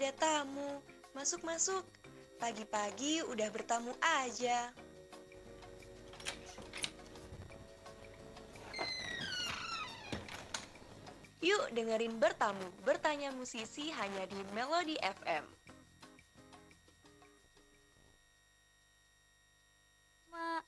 ada tamu. Masuk, masuk. Pagi-pagi udah bertamu aja. Yuk dengerin bertamu, bertanya musisi hanya di Melody FM. Ma-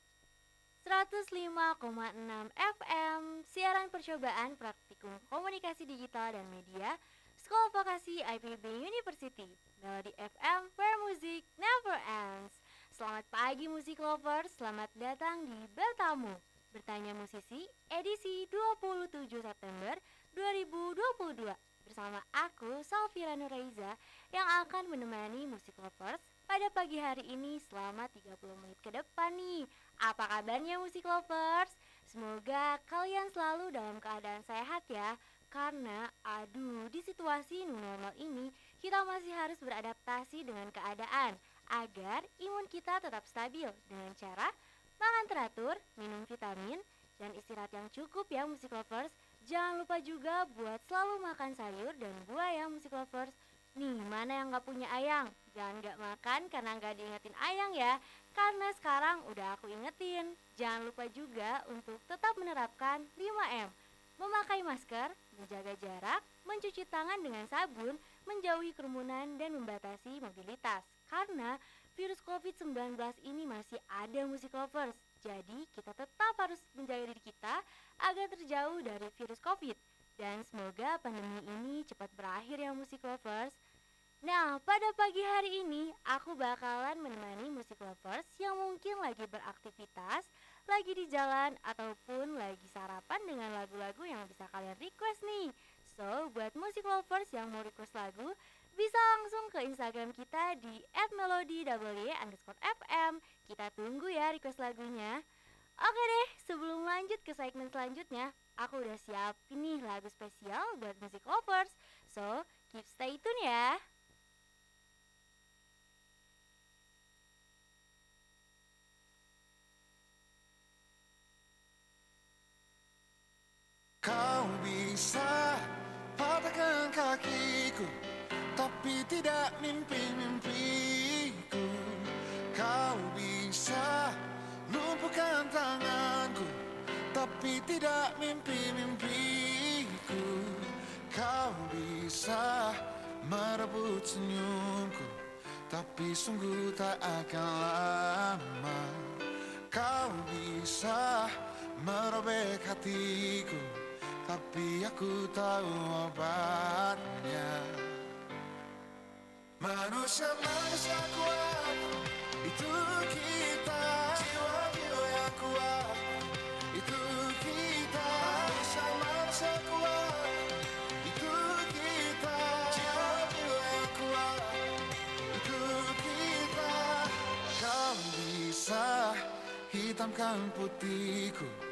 105,6 FM Siaran percobaan praktikum komunikasi digital dan media Sekolah Vokasi IPB University. Melody FM where music never ends. Selamat pagi musik lovers. Selamat datang di Bertamu. Bertanya musisi edisi 27 September 2022 Bersama aku Salvira Nuraiza Yang akan menemani musik lovers pada pagi hari ini selama 30 menit ke depan nih. Apa kabarnya musik lovers? Semoga kalian selalu dalam keadaan sehat ya Karena aduh di situasi new normal ini kita masih harus beradaptasi dengan keadaan Agar imun kita tetap stabil dengan cara makan teratur, minum vitamin, dan istirahat yang cukup ya musik lovers. Jangan lupa juga buat selalu makan sayur dan buah ya musik lovers. Nih, mana yang gak punya ayang? Jangan gak makan karena gak diingetin ayang ya. Karena sekarang udah aku ingetin. Jangan lupa juga untuk tetap menerapkan 5M Memakai masker, menjaga jarak, mencuci tangan dengan sabun Menjauhi kerumunan dan membatasi mobilitas Karena virus COVID-19 ini masih ada musik lovers Jadi kita tetap harus menjaga diri kita agar terjauh dari virus COVID dan semoga pandemi ini cepat berakhir ya musik lovers. Nah, pada pagi hari ini aku bakalan menemani musik lovers yang mungkin lagi beraktivitas, lagi di jalan ataupun lagi sarapan dengan lagu-lagu yang bisa kalian request nih. So, buat musik lovers yang mau request lagu, bisa langsung ke Instagram kita di @melody_fm. Kita tunggu ya request lagunya. Oke deh, sebelum lanjut ke segmen selanjutnya, aku udah siapin nih lagu spesial buat musik lovers. So, keep stay tune ya. Kau bisa patahkan kakiku Tapi tidak mimpi-mimpiku. Kau bisa lumpuhkan tanganku Tapi tidak mimpi-mimpiku. Kau bisa merebut senyumku Tapi sungguh tak akan lama. Kau bisa merobek hatiku Tapi aku tahu obatnya. Manusia-manusia kuat Itu kita. Jiwa-jiwa yang kuat Itu kita. Manusia-manusia kuat Itu kita. Jiwa-jiwa yang kuat Itu kita. Kau bisa hitamkan putihku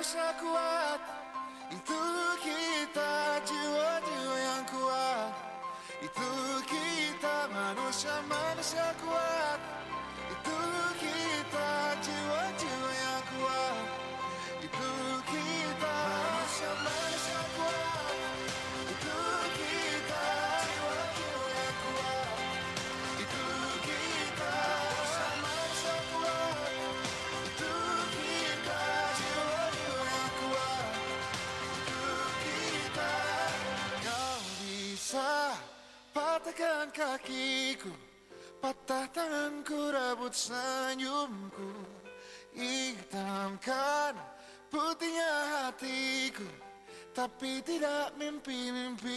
Manusia-manusia kuat Tapi tidak mimpi-mimpiku.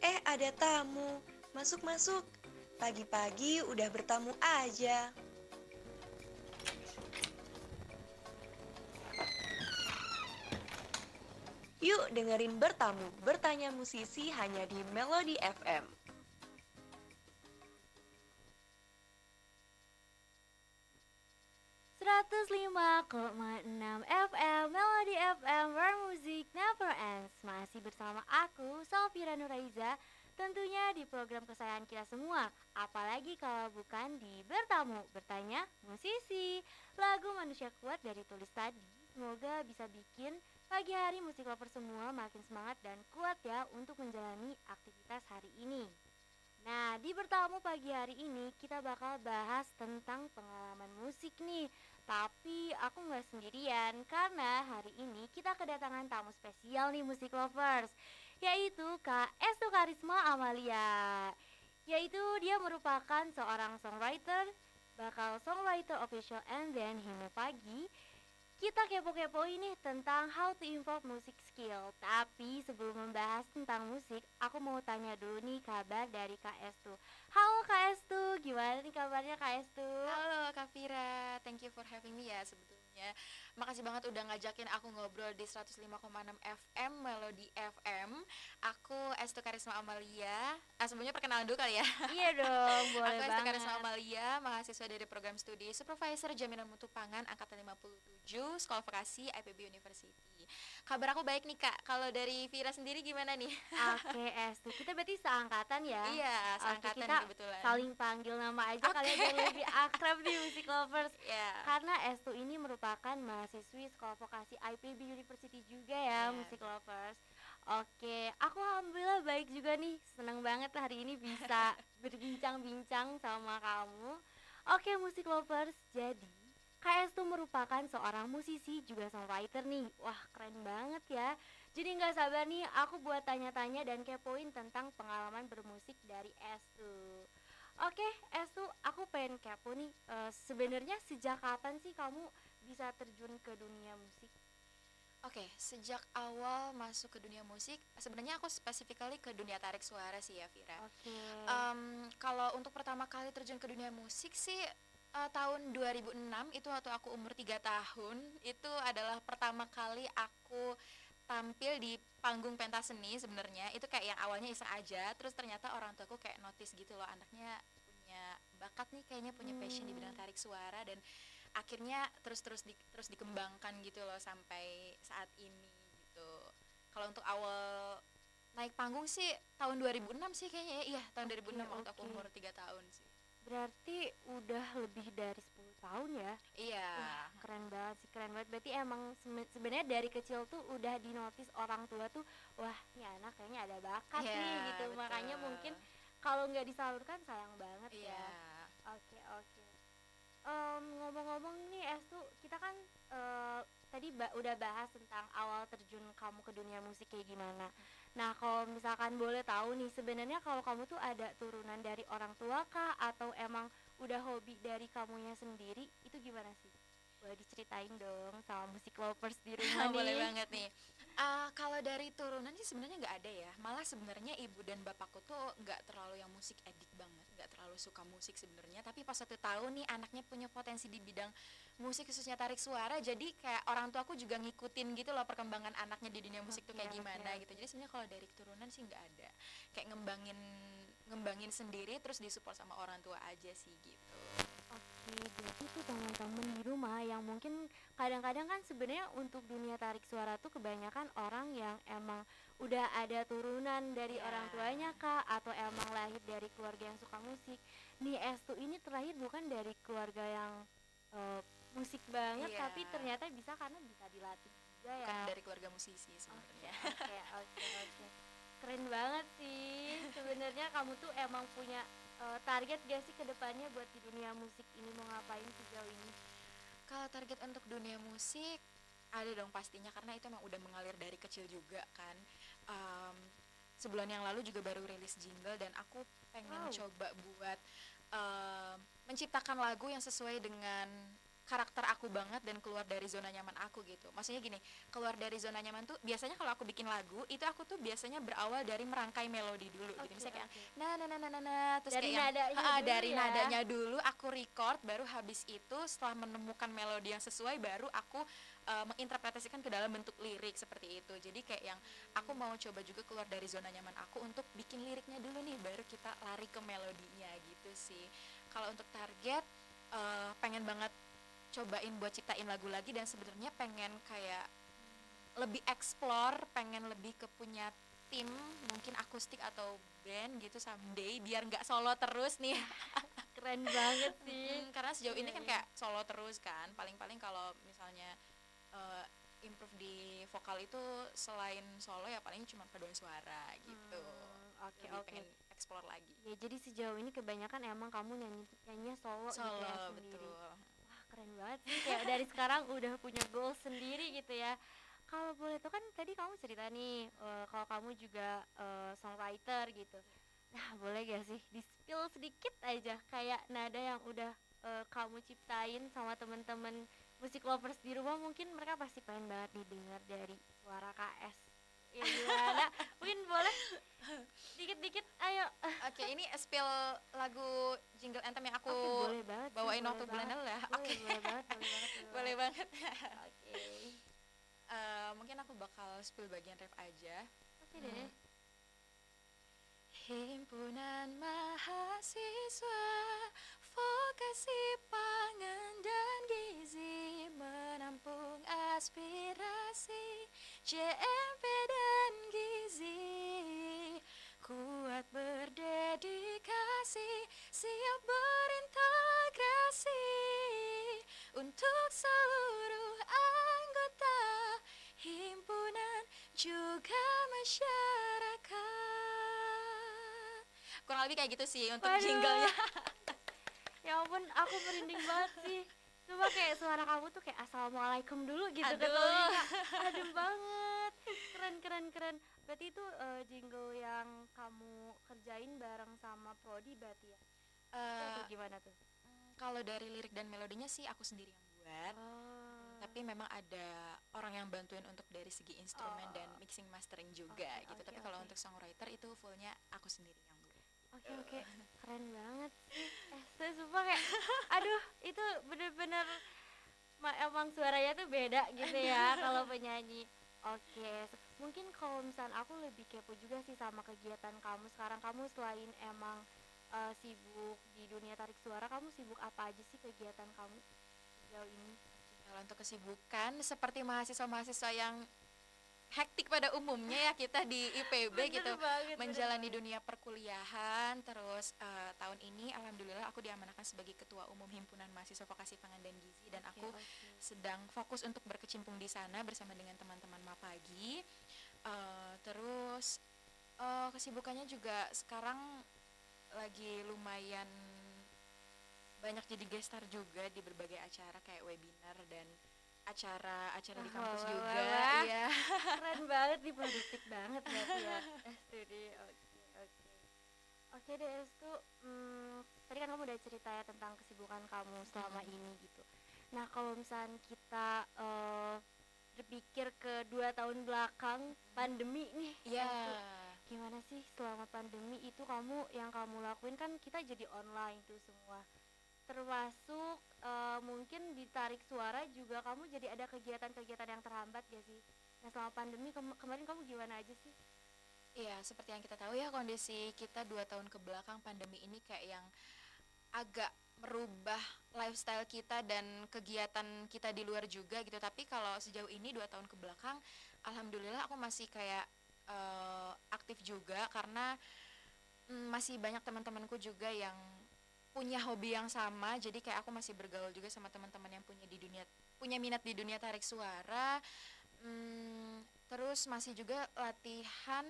Eh, ada tamu. Masuk, masuk. Pagi-pagi udah bertamu aja. Yuk dengerin bertamu, bertanya musisi hanya di Melody FM. enam FM Melody FM Where Music Never Ends. Masih bersama aku Sofira Nuraiza Tentunya di program kesayangan kita semua. Apalagi kalau bukan di Bertamu Bertanya Musisi. Lagu Manusia Kuat dari tulis tadi. Semoga bisa bikin pagi hari musik lover semua makin semangat dan kuat ya untuk menjalani aktivitas hari ini Nah, di bertamu pagi hari ini kita bakal bahas tentang pengalaman musik nih. Tapi aku nggak sendirian karena hari ini kita kedatangan tamu spesial nih musik lovers, yaitu Kak Estu Karisma Amalia. Yaitu dia merupakan seorang songwriter, bakal songwriter official and then Hime Pagi. Kita kepo-kepo ini tentang how to improve music skill. Tapi sebelum membahas tentang musik Aku mau tanya dulu nih kabar dari Kak Estu. Halo Kak Estu, gimana nih kabarnya Kak Estu? Halo Kak Vira, thank you for having me ya sebetulnya Makasih banget udah ngajakin aku ngobrol di 105,6 FM Melody FM Aku Estu Karisma Amalia. Ah, Sebelumnya perkenalan dulu kali ya. Iya dong, boleh Aku Estu banget. Karisma Amalia, mahasiswa dari program studi Supervisor Jaminan Mutu Pangan Angkatan 57 Sekolah Vokasi IPB University Kabar aku baik nih Kak, kalau dari Vira sendiri gimana nih? Oke Estu, kita berarti seangkatan ya? Iya, seangkatan kita nih kebetulan Saling panggil nama aja kali Oke. aja lebih akrab nih musik lovers Ya, Karena Estu ini merupakan mahasiswi sekolah vokasi IPB University juga ya, Iya. musik lovers. Oke, aku alhamdulillah baik juga nih. Senang banget hari ini bisa berbincang-bincang sama kamu. Oke, musik lovers. Jadi, Kak Estu merupakan seorang musisi juga songwriter nih. Wah, keren banget ya. Jadi nggak sabar nih aku buat tanya-tanya dan kepoin tentang pengalaman bermusik dari Estu. Oke, Estu, aku pengen kepo nih. eh, Sebenarnya sejak kapan sih kamu bisa terjun ke dunia musik? Oke, sejak awal masuk ke dunia musik, sebenarnya aku specifically ke dunia tarik suara sih ya, Vira. Oke. Em, kalau untuk pertama kali terjun ke dunia musik sih eh, tahun 2006 itu waktu aku umur 3 tahun itu adalah pertama kali aku tampil di panggung pentas seni sebenarnya. Itu kayak yang awalnya iseng aja terus ternyata orang tuaku kayak notice gitu loh anaknya punya bakat nih kayaknya punya passion di bidang tarik suara dan akhirnya terus terus di, terus dikembangkan gitu loh sampai saat ini gitu. Kalau untuk awal naik panggung sih tahun 2006 sih kayaknya ya. iya tahun 2006 waktu aku umur 3 tahun sih Berarti udah lebih dari 10 tahun ya? iya Wah, keren banget sih, keren banget. Berarti emang sebenarnya dari kecil tuh udah dinotis orang tua tuh, wah, ini anak kayaknya ada bakat Iya, nih gitu. betul. Makanya mungkin kalau nggak disalurkan sayang banget iya ya. Oke oke. Em, ngomong-ngomong nih Estu, kita kan eh, tadi ba- udah bahas tentang awal terjun kamu ke dunia musik kayak gimana. Nah kalau misalkan boleh tahu nih, sebenarnya kalau kamu tuh ada turunan dari orang tua kah atau emang udah hobi dari kamunya sendiri? Itu gimana sih? Boleh diceritain dong sama musik lovers di rumah nih. boleh banget nih Ah, kalau dari turunan sih sebenarnya nggak ada ya malah sebenarnya ibu dan bapakku tuh nggak terlalu yang musik edik banget nggak terlalu suka musik sebenarnya tapi pas satu tahun nih anaknya punya potensi di bidang musik khususnya tarik suara jadi kayak orang tua aku juga ngikutin gitu loh perkembangan anaknya di dunia musik tuh kayak gimana gitu. Jadi sebenarnya kalau dari keturunan sih nggak ada. Kayak ngembangin ngembangin sendiri terus disupport sama orang tua aja sih gitu Oke, jadi tuh teman-teman di rumah yang mungkin kadang-kadang kan sebenarnya untuk dunia tarik suara tuh kebanyakan orang yang emang udah ada turunan dari Iya. orang tuanya kak atau emang lahir dari keluarga yang suka musik. Nih Estu ini terlahir bukan dari keluarga yang eh, musik banget, Iya. tapi ternyata bisa karena bisa dilatih juga ya. bukan dari keluarga musisi sebenarnya Oke, oke, oke. Keren banget sih. Sebenarnya kamu tuh emang punya eh, target gak sih ke depannya buat di dunia musik ini mau ngapain sejauh ini? Kalau target untuk dunia musik ada dong pastinya karena itu emang udah mengalir dari kecil juga kan. Em, sebulan yang lalu juga baru rilis jingle dan aku pengen Wow. coba buat em, menciptakan lagu yang sesuai dengan karakter aku banget dan keluar dari zona nyaman aku gitu. Maksudnya gini, keluar dari zona nyaman tuh biasanya kalau aku bikin lagu itu aku tuh biasanya berawal dari merangkai melodi dulu gitu. Oke, Misalnya kayak oke. nah nah nah nah nah, nah, terus Dari kayak yang- nadanya Ah, dulu dari ya. nadanya dulu aku record baru habis itu setelah menemukan melodi yang sesuai baru aku uh, menginterpretasikan ke dalam bentuk lirik seperti itu jadi kayak yang aku mau coba juga keluar dari zona nyaman aku untuk bikin liriknya dulu nih baru kita lari ke melodinya gitu sih kalau untuk target uh, pengen banget cobain buat ciptain lagu lagi dan sebenarnya pengen kayak lebih explore pengen lebih ke punya tim mungkin akustik atau band gitu someday biar nggak solo terus nih Keren banget sih. Mm, karena sejauh ini Iya, kan iya. kayak solo terus kan paling-paling kalau misalnya eh, improve di vokal itu selain solo ya paling cuma paduan suara gitu Hmm, Oke, lebih oke. pengen explore lagi Ya jadi sejauh ini kebanyakan emang kamu nyanyi nyanyi solo, gitu solo ya sendiri. betul Wah, keren banget sih. Kayak dari sekarang udah punya goal sendiri gitu ya. Kalau boleh tuh kan tadi kamu cerita nih eh, kalau kamu juga eh, songwriter gitu. Nah, boleh gak sih di-spill sedikit aja kayak nada yang udah eh, kamu ciptain sama temen-temen musik lovers di rumah mungkin mereka pasti pengen banget didengar dari suara KS. Ya gimana? mungkin boleh dikit-dikit ayo. oke ini spill lagu jingle anthem yang aku Oke, boleh banget. bawain boleh waktu bulan lalu ya oke boleh banget, boleh banget. boleh banget Oke. Eh, mungkin aku bakal spill bagian rap aja. Oke deh. Himpunan mahasiswa Vokasi pangan dan gizi Menampung aspirasi JMP dan gizi. Kuat berdedikasi Siap berintegrasi Untuk seluruh anggota Himpunan juga masyarakat Kurang lebih kayak gitu sih untuk Waduh. jinglenya Ya ampun, aku merinding banget sih. Coba kayak suara kamu tuh kayak assalamualaikum dulu gitu Aduh. telinga. Adem banget. Keren keren keren. Berarti itu eh, jingle yang kamu kerjain bareng sama Prodi berarti ya? Itu atau gimana tuh? Kalau dari lirik dan melodinya sih aku sendiri yang buat Oh. tapi memang ada orang yang bantuin untuk dari segi instrumen Oh. dan mixing mastering juga Oke, gitu oke, tapi kalau oke. untuk songwriter itu fullnya aku sendiri yang buat Oke oke, keren banget. Eh, saya sumpah kayak, aduh itu bener-bener ma- emang suaranya tuh beda gitu ya kalau penyanyi. Oke, se- mungkin kalau misalnya aku lebih kepo juga sih sama kegiatan kamu sekarang. Kamu selain emang eh, sibuk di dunia tarik suara, kamu sibuk apa aja sih kegiatan kamu sejauh ini? kalau untuk kesibukan seperti mahasiswa-mahasiswa yang hektik pada umumnya ya kita di IPB Bener gitu banget, bener menjalani banget. dunia perkuliahan terus eh, tahun ini alhamdulillah aku diamanahkan sebagai ketua umum himpunan mahasiswa vokasi pangan dan gizi dan aku oke. sedang fokus untuk berkecimpung di sana bersama dengan teman-teman Mapagi. Eh, terus eh, kesibukannya juga sekarang lagi lumayan banyak jadi gestar juga di berbagai acara kayak webinar dan acara-acara di kampus juga. wah. Iya. keren banget nih produktif banget berarti ya studi oke oke oke deh itu hmm, tadi kan kamu udah cerita ya tentang kesibukan kamu selama Hmm. ini gitu nah kalau misalnya kita eh, berpikir ke dua tahun belakang pandemi nih Iya. Estu, gimana sih selama pandemi itu kamu yang kamu lakuin kan kita jadi online tuh semua termasuk eh, mungkin di tarik suara juga kamu jadi ada kegiatan-kegiatan yang terhambat gak sih? Nah selama pandemi kem- kemarin kamu gimana aja sih? Iya, seperti yang kita tahu ya kondisi kita dua tahun ke belakang pandemi ini kayak yang agak merubah lifestyle kita dan kegiatan kita di luar juga gitu. Tapi kalau sejauh ini dua tahun ke belakang, alhamdulillah aku masih kayak eh, aktif juga karena mm, masih banyak teman-temanku juga yang punya hobi yang sama. Jadi kayak aku masih bergaul juga sama teman-teman yang punya di dunia punya minat di dunia tarik suara. Hmm, terus masih juga latihan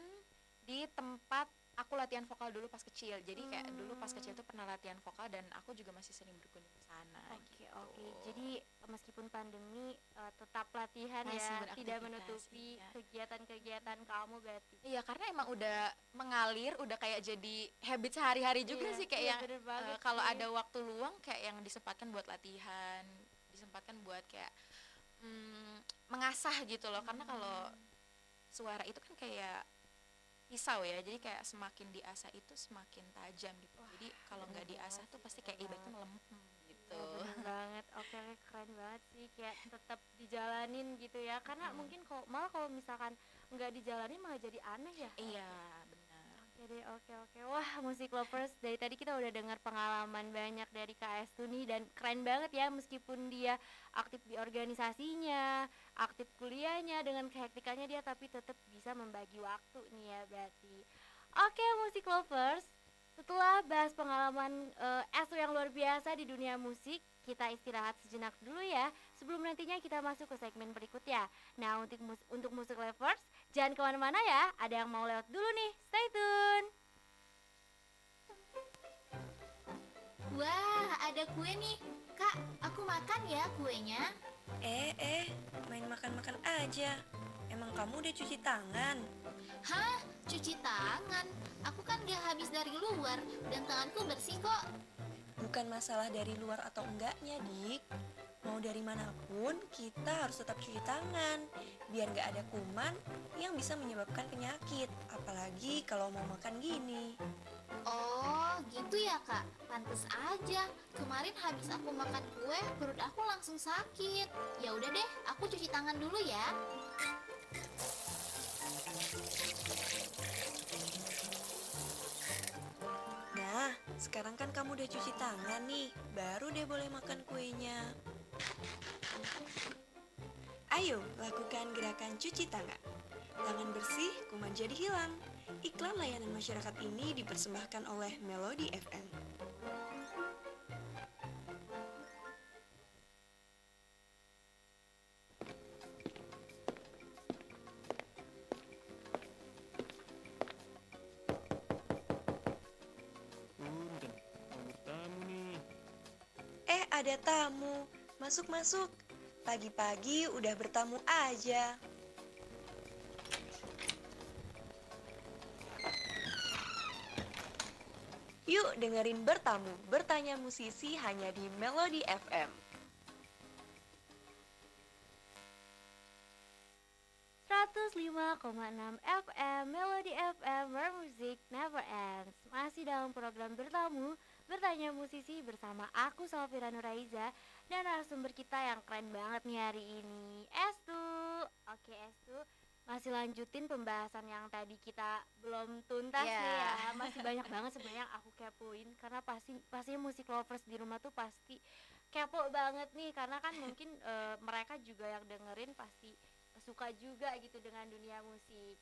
di tempat aku latihan vokal dulu pas kecil jadi kayak dulu pas kecil tuh pernah latihan vokal dan aku juga masih sering berkunjung ke sana Oke gitu. oke. Jadi meskipun pandemi eh, tetap latihan Masih ya, tidak menutupi iya. kegiatan-kegiatan kamu berarti. iya karena emang udah mengalir udah kayak jadi habit sehari-hari juga Iya, sih kayak iya, yang eh, kalau ada waktu luang kayak yang disempatkan buat latihan disempatkan buat kayak mm, mengasah gitu loh karena kalau Hmm. suara itu kan kayak pisau ya jadi kayak semakin diasah itu semakin tajam gitu jadi kalau nggak diasah tuh pasti kayak ibaratnya melempem gitu Ya, banget. Oke, oke, keren banget sih kayak tetap dijalanin gitu ya. Karena Hmm. mungkin kalau malah kalau misalkan nggak dijalanin malah jadi aneh ya. iya benar Oke oke. Wah, musik lovers dari tadi kita udah dengar pengalaman banyak dari Kak Estu nih dan keren banget ya meskipun dia aktif di organisasinya, aktif kuliahnya dengan kehektikannya dia tapi tetap bisa membagi waktu nih ya berarti. Oke, musik lovers. Setelah bahas pengalaman eh, Estu yang luar biasa di dunia musik, kita istirahat sejenak dulu ya sebelum nantinya kita masuk ke segmen berikutnya. Nah, untuk mus- untuk musik lovers, jangan ke mana-mana ya. Ada yang mau lewat dulu nih. Stay tune. Wah, ada kue nih. Kak, aku makan ya kuenya. Eh, eh, main makan-makan aja. Emang kamu udah cuci tangan? Hah? Cuci tangan? Aku kan gak habis dari luar dan tanganku bersih kok. Bukan masalah dari luar atau enggaknya, Dik. Mau dari mana pun, kita harus tetap cuci tangan. Biar nggak ada kuman yang bisa menyebabkan penyakit. Apalagi kalau mau makan gini. Oh, gitu ya kak. Pantes aja. Kemarin habis aku makan kue, perut aku langsung sakit. Ya udah deh, aku cuci tangan dulu ya. Nah, sekarang kan kamu udah cuci tangan nih. Baru deh boleh makan kuenya. Ayo, lakukan gerakan cuci tangan. Tangan bersih, kuman jadi hilang. Iklan layanan masyarakat ini dipersembahkan oleh Melody FM. Nih. Eh, ada tamu. Masuk, masuk. Pagi-pagi udah bertamu aja. Yuk dengerin bertamu, bertanya musisi hanya di Melody FM. 105,6 FM Melody FM Where Music Never Ends Masih dalam program bertamu Bertanya musisi bersama aku Salvira Nuraiza Dan narasumber kita yang keren banget nih hari ini Estu Oke Estu Masih lanjutin pembahasan yang tadi kita belum tuntas Iya. nih ya Masih banyak banget sebenarnya yang aku kepoin Karena pasti pastinya musik lovers di rumah tuh pasti kepo banget nih Karena kan mungkin eh, mereka juga yang dengerin pasti suka juga gitu dengan dunia musik.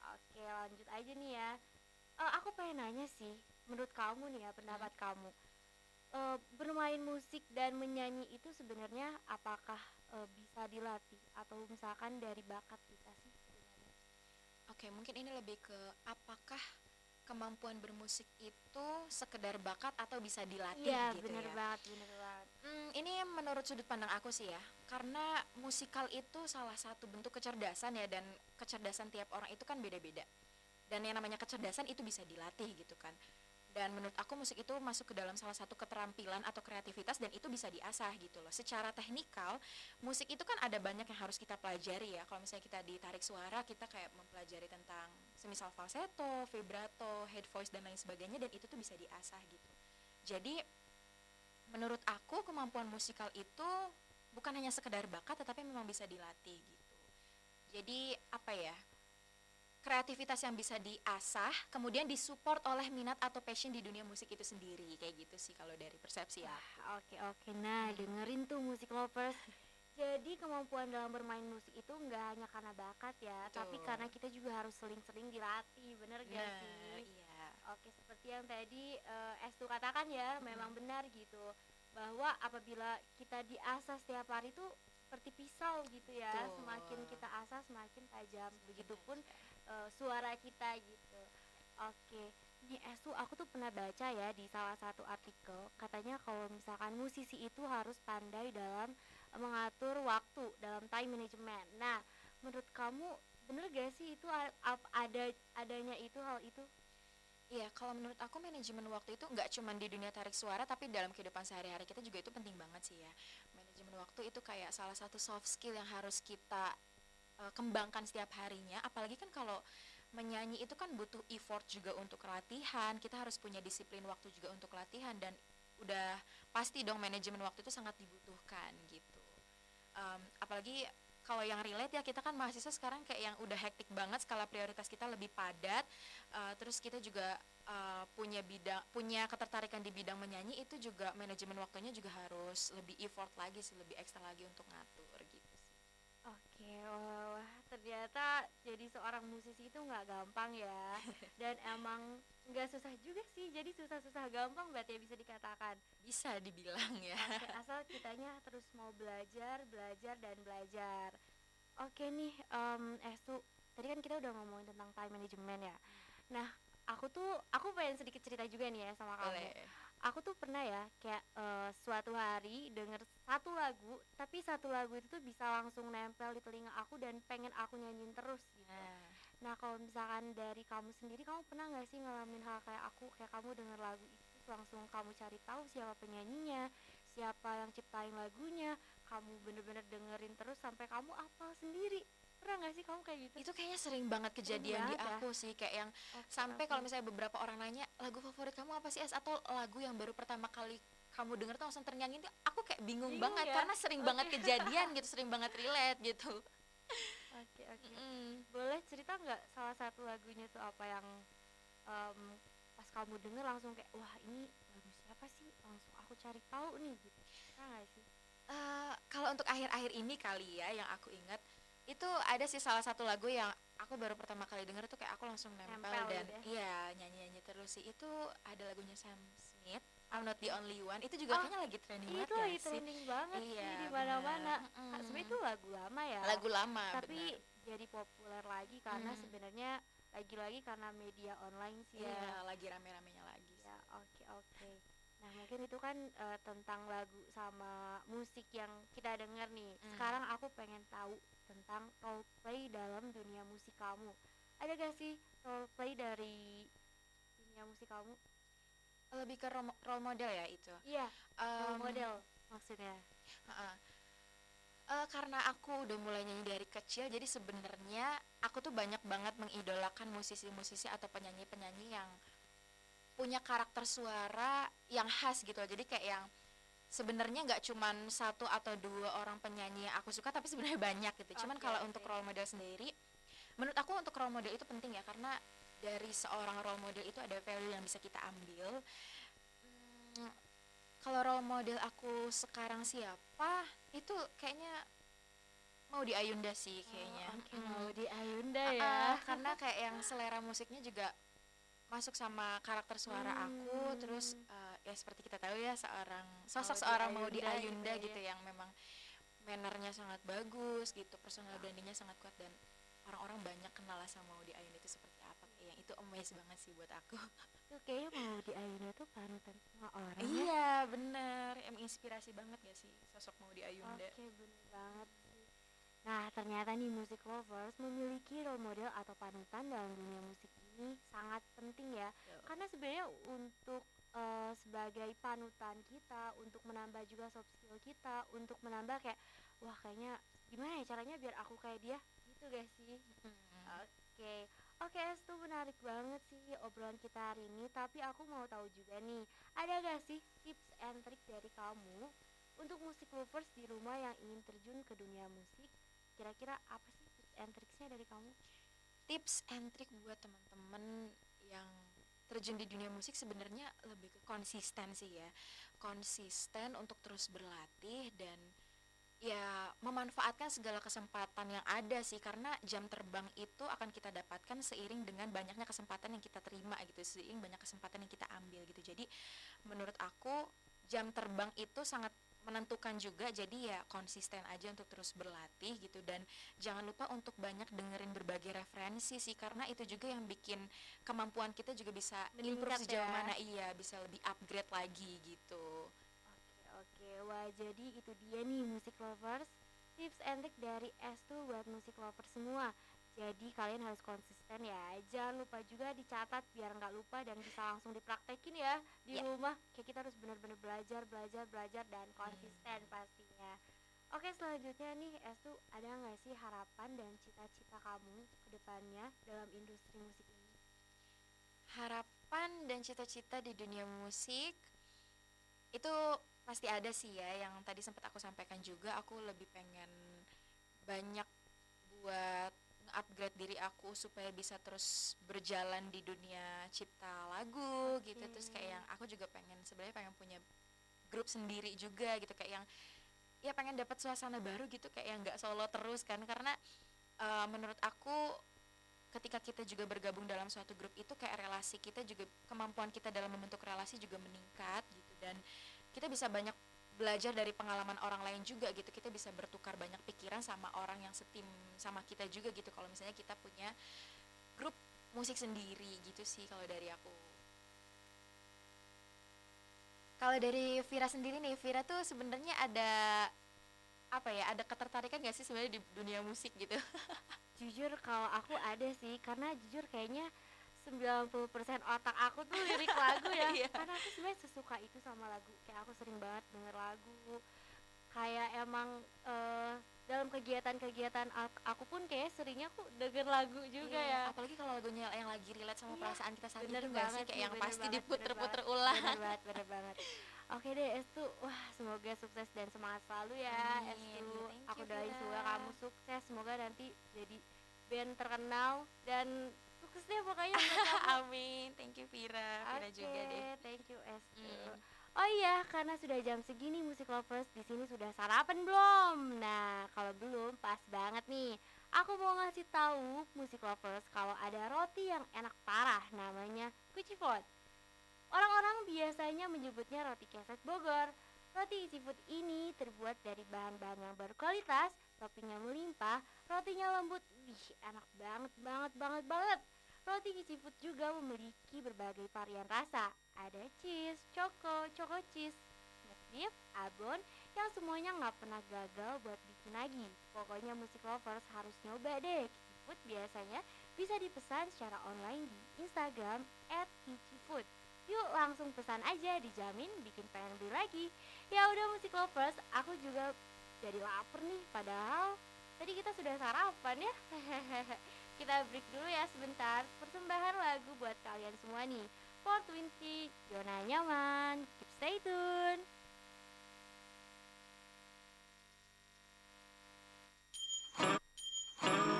Oke, lanjut aja nih ya. Eh, aku pengen nanya sih, menurut kamu nih ya pendapat kamu, eh, bermain musik dan menyanyi itu sebenarnya apakah eh, bisa dilatih atau misalkan dari bakat kita sih? sebenarnya? Oke, mungkin ini lebih ke apakah kemampuan bermusik itu sekedar bakat atau bisa dilatih Iya, gitu bener ya. banget, bener banget. Hmm, ini menurut sudut pandang aku sih ya, karena musikal itu salah satu bentuk kecerdasan ya dan kecerdasan tiap orang itu kan beda-beda. Dan yang namanya kecerdasan itu bisa dilatih gitu kan. Dan menurut aku musik itu masuk ke dalam salah satu keterampilan atau kreativitas dan itu bisa diasah gitu loh. Secara teknikal, musik itu kan ada banyak yang harus kita pelajari ya. Kalau misalnya kita ditarik suara, kita kayak mempelajari tentang semisal falsetto, vibrato, head voice dan lain sebagainya dan itu tuh bisa diasah gitu. Jadi menurut aku kemampuan musikal itu bukan hanya sekedar bakat tetapi memang bisa dilatih gitu jadi apa ya kreativitas yang bisa diasah kemudian disupport oleh minat atau passion di dunia musik itu sendiri kayak gitu sih kalau dari persepsi ya Oke oke, nah dengerin tuh musik lovers. Jadi kemampuan dalam bermain musik itu nggak hanya karena bakat ya, tapi Betul. karena kita juga harus sering-sering dilatih, bener gak Nah, sih? iya Oke, seperti yang tadi eh, Estu katakan ya, memang benar gitu. Bahwa apabila kita diasah setiap hari tuh seperti pisau gitu ya, Betul. semakin kita asah semakin tajam. Begitupun tajam. Eh, suara kita gitu. Oke, nih Estu aku tuh pernah baca ya di salah satu artikel katanya kalau misalkan musisi itu harus pandai dalam eh, mengatur waktu dalam time management. Nah, menurut kamu bener gak sih itu ada adanya itu hal itu? Iya, kalau menurut aku manajemen waktu itu nggak cuma di dunia tarik suara, tapi dalam kehidupan sehari-hari kita juga itu penting banget sih ya. Manajemen waktu itu kayak salah satu soft skill yang harus kita uh, kembangkan setiap harinya. Apalagi kan kalau menyanyi itu kan butuh effort juga untuk latihan. Kita harus punya disiplin waktu juga untuk latihan dan udah pasti dong manajemen waktu itu sangat dibutuhkan gitu. Um, apalagi kalau yang relate ya kita kan mahasiswa sekarang kayak yang udah hektik banget skala prioritas kita lebih padat Uh, terus kita juga uh, punya bidang punya ketertarikan di bidang menyanyi itu juga manajemen waktunya juga harus lebih effort lagi sih lebih ekstra lagi untuk ngatur gitu Oke, wah, wah, ternyata jadi seorang musisi itu nggak gampang ya, dan emang nggak susah juga sih. Jadi susah-susah gampang berarti ya bisa dikatakan. bisa dibilang ya Oke, asal kitanya terus mau belajar, belajar dan belajar. Oke nih, em Estu, tadi kan kita udah ngomongin tentang time management ya. Nah, aku tuh aku pengen sedikit cerita juga nih ya sama kamu. boleh Aku tuh pernah ya kayak eh, suatu hari denger satu lagu, tapi satu lagu itu tuh bisa langsung nempel di telinga aku dan pengen aku nyanyiin terus gitu. nah Nah kalau misalkan dari kamu sendiri, kamu pernah nggak sih ngalamin hal kayak aku, kayak kamu denger lagu itu langsung kamu cari tahu siapa penyanyinya, siapa yang ciptain lagunya, kamu bener-bener dengerin terus sampai kamu apal sendiri. Pernah nggak sih kamu kayak gitu? itu kayaknya sering banget kejadian di banget ya. aku sih kayak yang Oke, sampai oke. kalau misalnya beberapa orang nanya lagu favorit kamu apa sih Es atau lagu yang baru pertama kali kamu denger tuh langsung ternyanyi tuh aku kayak bingung, Bingung banget ya? karena sering banget kejadian gitu sering banget relate gitu Oke oke. Mm. Boleh cerita nggak salah satu lagunya tuh apa yang em, pas kamu denger langsung kayak wah ini lagu siapa sih? Langsung aku cari tahu nih gitu. Pernah nggak sih? Eh, kalau untuk akhir-akhir ini kali ya yang aku ingat itu ada sih salah satu lagu yang aku baru pertama kali denger tuh kayak aku langsung nempel, Nempel dan ya. iya nyanyi-nyanyi terus sih itu ada lagunya Sam Smith I'm Not the Only One itu juga Oh, kayaknya lagi trending banget itu lagi sih? trending banget sih Iya, di mana-mana. Kak, Mm-mm. Sebenarnya itu lagu lama ya. lagu lama tapi benar. jadi populer lagi karena Hmm. sebenarnya lagi-lagi karena media online sih iya ya. lagi rame-ramenya lagi Ya, oke oke. Nah, mungkin itu kan eh, tentang lagu sama musik yang kita dengar nih. Hmm. Sekarang aku pengen tahu tentang role play dalam dunia musik kamu. Ada gak sih role play dari dunia musik kamu? lebih ke role role model ya itu Iya, role Em, model maksudnya. Ha-ha. Eh, karena aku udah mulai nyanyi dari kecil jadi sebenarnya aku tuh banyak banget mengidolakan musisi-musisi atau penyanyi-penyanyi yang punya karakter suara yang khas gitu loh. jadi kayak yang sebenarnya nggak cuman satu atau dua orang penyanyi yang aku suka tapi sebenarnya banyak gitu cuman Oke, kalau oke. untuk role model sendiri menurut aku untuk role model itu penting ya karena dari seorang role model itu ada value yang bisa kita ambil Hmm, kalau role model aku sekarang siapa itu kayaknya mau di Ayunda sih kayaknya Oh, Mm. mau di Ayunda ya. ah, karena kayak yang selera musiknya juga masuk sama karakter suara aku Hmm. terus eh, ya seperti kita tahu ya seorang sosok Maudi seorang mau di Ayunda gitu ya. gitu yang memang mannernya sangat bagus gitu personal brandingnya sangat kuat dan orang-orang banyak kenal lah sama Maudi Ayunda itu seperti apa kayak yang itu amaze banget sih buat aku Tuh kayaknya mau di Ayunda tuh panutan semua orang ya. iya bener em inspirasi banget gak sih sosok Maudi Ayunda Oke, bener banget. Nah, ternyata nih music lovers memiliki role model atau panutan dalam dunia musik ini sangat penting ya. Betul. Karena sebenarnya untuk eh, sebagai panutan kita, untuk menambah juga soft skill kita, untuk menambah kayak wah kayaknya gimana ya caranya biar aku kayak dia gitu guys sih. Hmm. Oke, oke itu menarik banget sih obrolan kita hari ini. Tapi aku mau tahu juga nih, ada gak sih tips and trik dari kamu Untuk musik lovers di rumah yang ingin terjun ke dunia musik, kira-kira apa sih tips and tricksnya dari kamu? Tips and trick buat teman-teman yang terjun di dunia musik sebenarnya lebih ke konsisten sih ya. Konsisten untuk terus berlatih dan ya memanfaatkan segala kesempatan yang ada sih karena jam terbang itu akan kita dapatkan seiring dengan banyaknya kesempatan yang kita terima gitu seiring banyak kesempatan yang kita ambil gitu. Jadi menurut aku jam terbang itu sangat menentukan juga jadi ya konsisten aja untuk terus berlatih gitu. Dan jangan lupa untuk banyak dengerin berbagai referensi sih karena itu juga yang bikin kemampuan kita juga bisa improve sejauh ya. mana iya bisa lebih upgrade lagi gitu. Oke oke, wah jadi itu dia nih musik lovers Tips and trick dari S2 buat musik lovers semua Jadi kalian harus konsisten ya Jangan lupa juga dicatat biar nggak lupa dan bisa langsung dipraktekin ya Di Ya. rumah Kayak kita harus benar-benar belajar, belajar, belajar dan konsisten pastinya Oke selanjutnya nih S2 ada nggak sih harapan dan cita-cita kamu ke depannya dalam industri musik ini? harapan dan cita-cita di dunia musik itu pasti ada sih ya yang tadi sempat aku sampaikan juga aku lebih pengen banyak buat upgrade diri aku supaya bisa terus berjalan di dunia cipta lagu gitu. Oke. terus kayak yang aku juga pengen sebenarnya pengen punya grup sendiri juga gitu. Kayak yang ya pengen dapat suasana baru gitu kayak yang nggak solo terus kan. Karena eh, menurut aku ketika kita juga bergabung dalam suatu grup itu kayak relasi kita juga kemampuan kita dalam membentuk relasi juga meningkat gitu. Dan kita bisa banyak belajar dari pengalaman orang lain juga gitu. Kita bisa bertukar banyak pikiran sama orang yang setim sama kita juga gitu. Kalau misalnya kita punya grup musik sendiri gitu sih kalau dari aku. Kalau dari Vira sendiri nih Vira tuh sebenarnya ada apa ya ada ketertarikan gak sih sebenarnya di dunia musik gitu? Jujur kalau aku ada sih. Karena jujur kayaknya 90% otak aku tuh lirik lagu ya. Iya. karena aku sebenarnya sesuka itu sama lagu. Kayak aku sering banget denger lagu. Kayak emang eh, dalam kegiatan-kegiatan ak- aku pun kayak seringnya aku denger lagu juga Iya, ya. apalagi kalau lagunya yang lagi relate sama Iya, perasaan kita saat bener itu nggak sih? kayak yang bener pasti diputer-puter ulang. bener banget bener banget. Oke deh Estu. Wah semoga sukses dan semangat selalu ya Amin. Estu. Aku doain semoga kamu sukses. Semoga nanti jadi band terkenal dan sukses deh pokoknya amin thank you Vira Vira juga Oke, deh thank you Estu. Mm. Oh iya, karena sudah jam segini musik lovers di sini sudah sarapan belum? Nah, kalau belum pas banget nih. Aku mau ngasih tahu musik lovers kalau ada roti yang enak parah namanya Kuci Food. Orang-orang biasanya menyebutnya roti keset Bogor. Roti isi food ini terbuat dari bahan-bahan yang berkualitas, toppingnya melimpah, rotinya lembut, wih enak banget banget banget banget. Roti isi food juga memiliki berbagai varian rasa. Ada cheese, choco, choco cheese, beef, abon, yang semuanya nggak pernah gagal buat bikin lagi. Pokoknya musik lovers harus nyoba deh. Kicci Food biasanya bisa dipesan secara online di Instagram @kicifood. Yuk langsung pesan aja, dijamin bikin pengen beli lagi. Ya udah musik lovers, aku juga jadi lapar nih. Padahal tadi kita sudah sarapan ya. kita break dulu ya sebentar. Persembahan lagu buat kalian semua nih. 420 zona nyaman. Keep stay tune. Pagi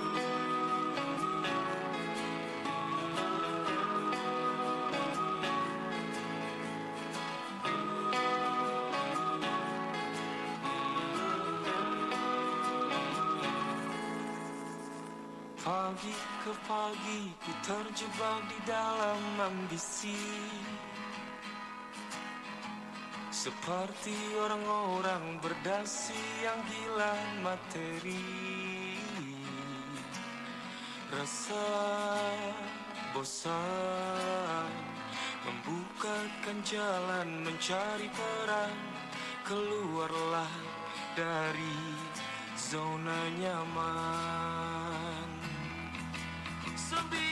ke pagi ku terjebak di dalam ambisi. Seperti orang-orang berdasi yang gila materi. Rasa bosan Membukakan jalan mencari peran. Keluarlah dari zona nyaman Sembilu yang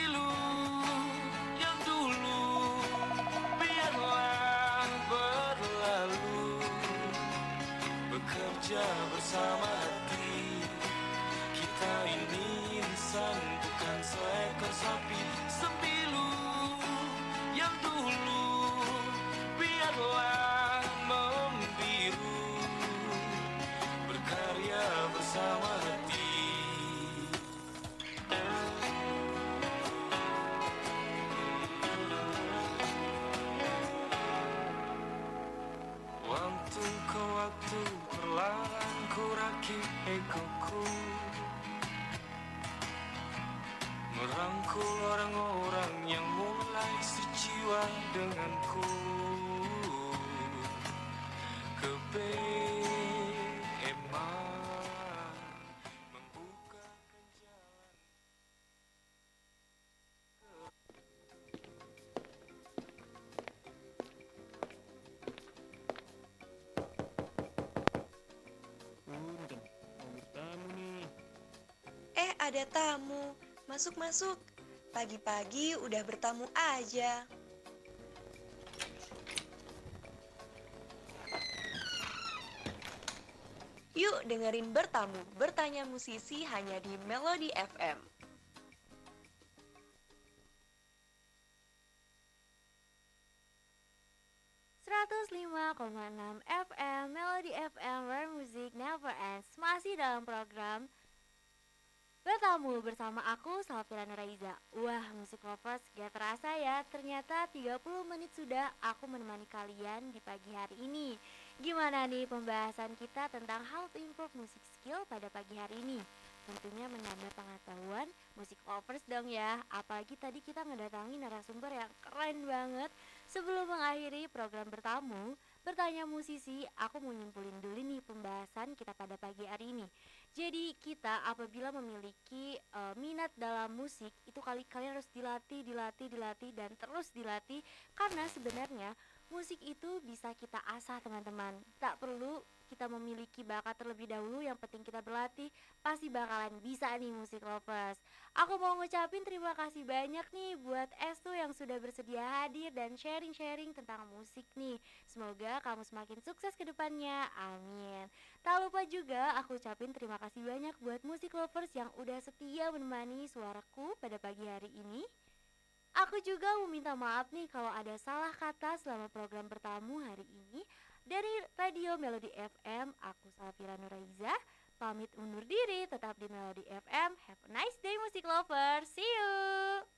Coco. Ada tamu. Masuk, masuk. Pagi-pagi udah bertamu aja. Yuk dengerin bertamu, bertanya musisi hanya di Melody FM. FM Melody FM Where Music Never Ends Masih dalam program Bertamu bersama aku Salvira Nuraiza Wah musik lovers gak terasa ya. Ternyata 30 menit sudah aku menemani kalian di pagi hari ini. Gimana nih pembahasan kita tentang how to improve music skill pada pagi hari ini? Tentunya menambah pengetahuan musik lovers dong ya. Apalagi tadi kita ngedatangi narasumber yang keren banget. Sebelum mengakhiri program bertamu Bertanya musisi, aku mau nyimpulin dulu nih pembahasan kita pada pagi hari ini jadi kita apabila memiliki uh, minat dalam musik itu kali kalian harus dilatih, dilatih, dilatih dan terus dilatih karena sebenarnya musik itu bisa kita asah teman-teman. Tak perlu kita memiliki bakat terlebih dahulu, yang penting kita berlatih pasti bakalan bisa nih musik lovers. Aku mau ngucapin terima kasih banyak nih buat Estu yang sudah bersedia hadir dan sharing-sharing tentang musik nih. Semoga kamu semakin sukses ke depannya. Amin. Tak lupa juga aku ucapin terima kasih banyak buat musik lovers yang udah setia menemani suaraku pada pagi hari ini. Aku juga mau minta maaf nih kalau ada salah kata selama program bertamu hari ini. Dari Radio Melody FM, aku Salvira Nuraiza, pamit undur diri tetap di Melody FM. Have a nice day musik lovers. See you.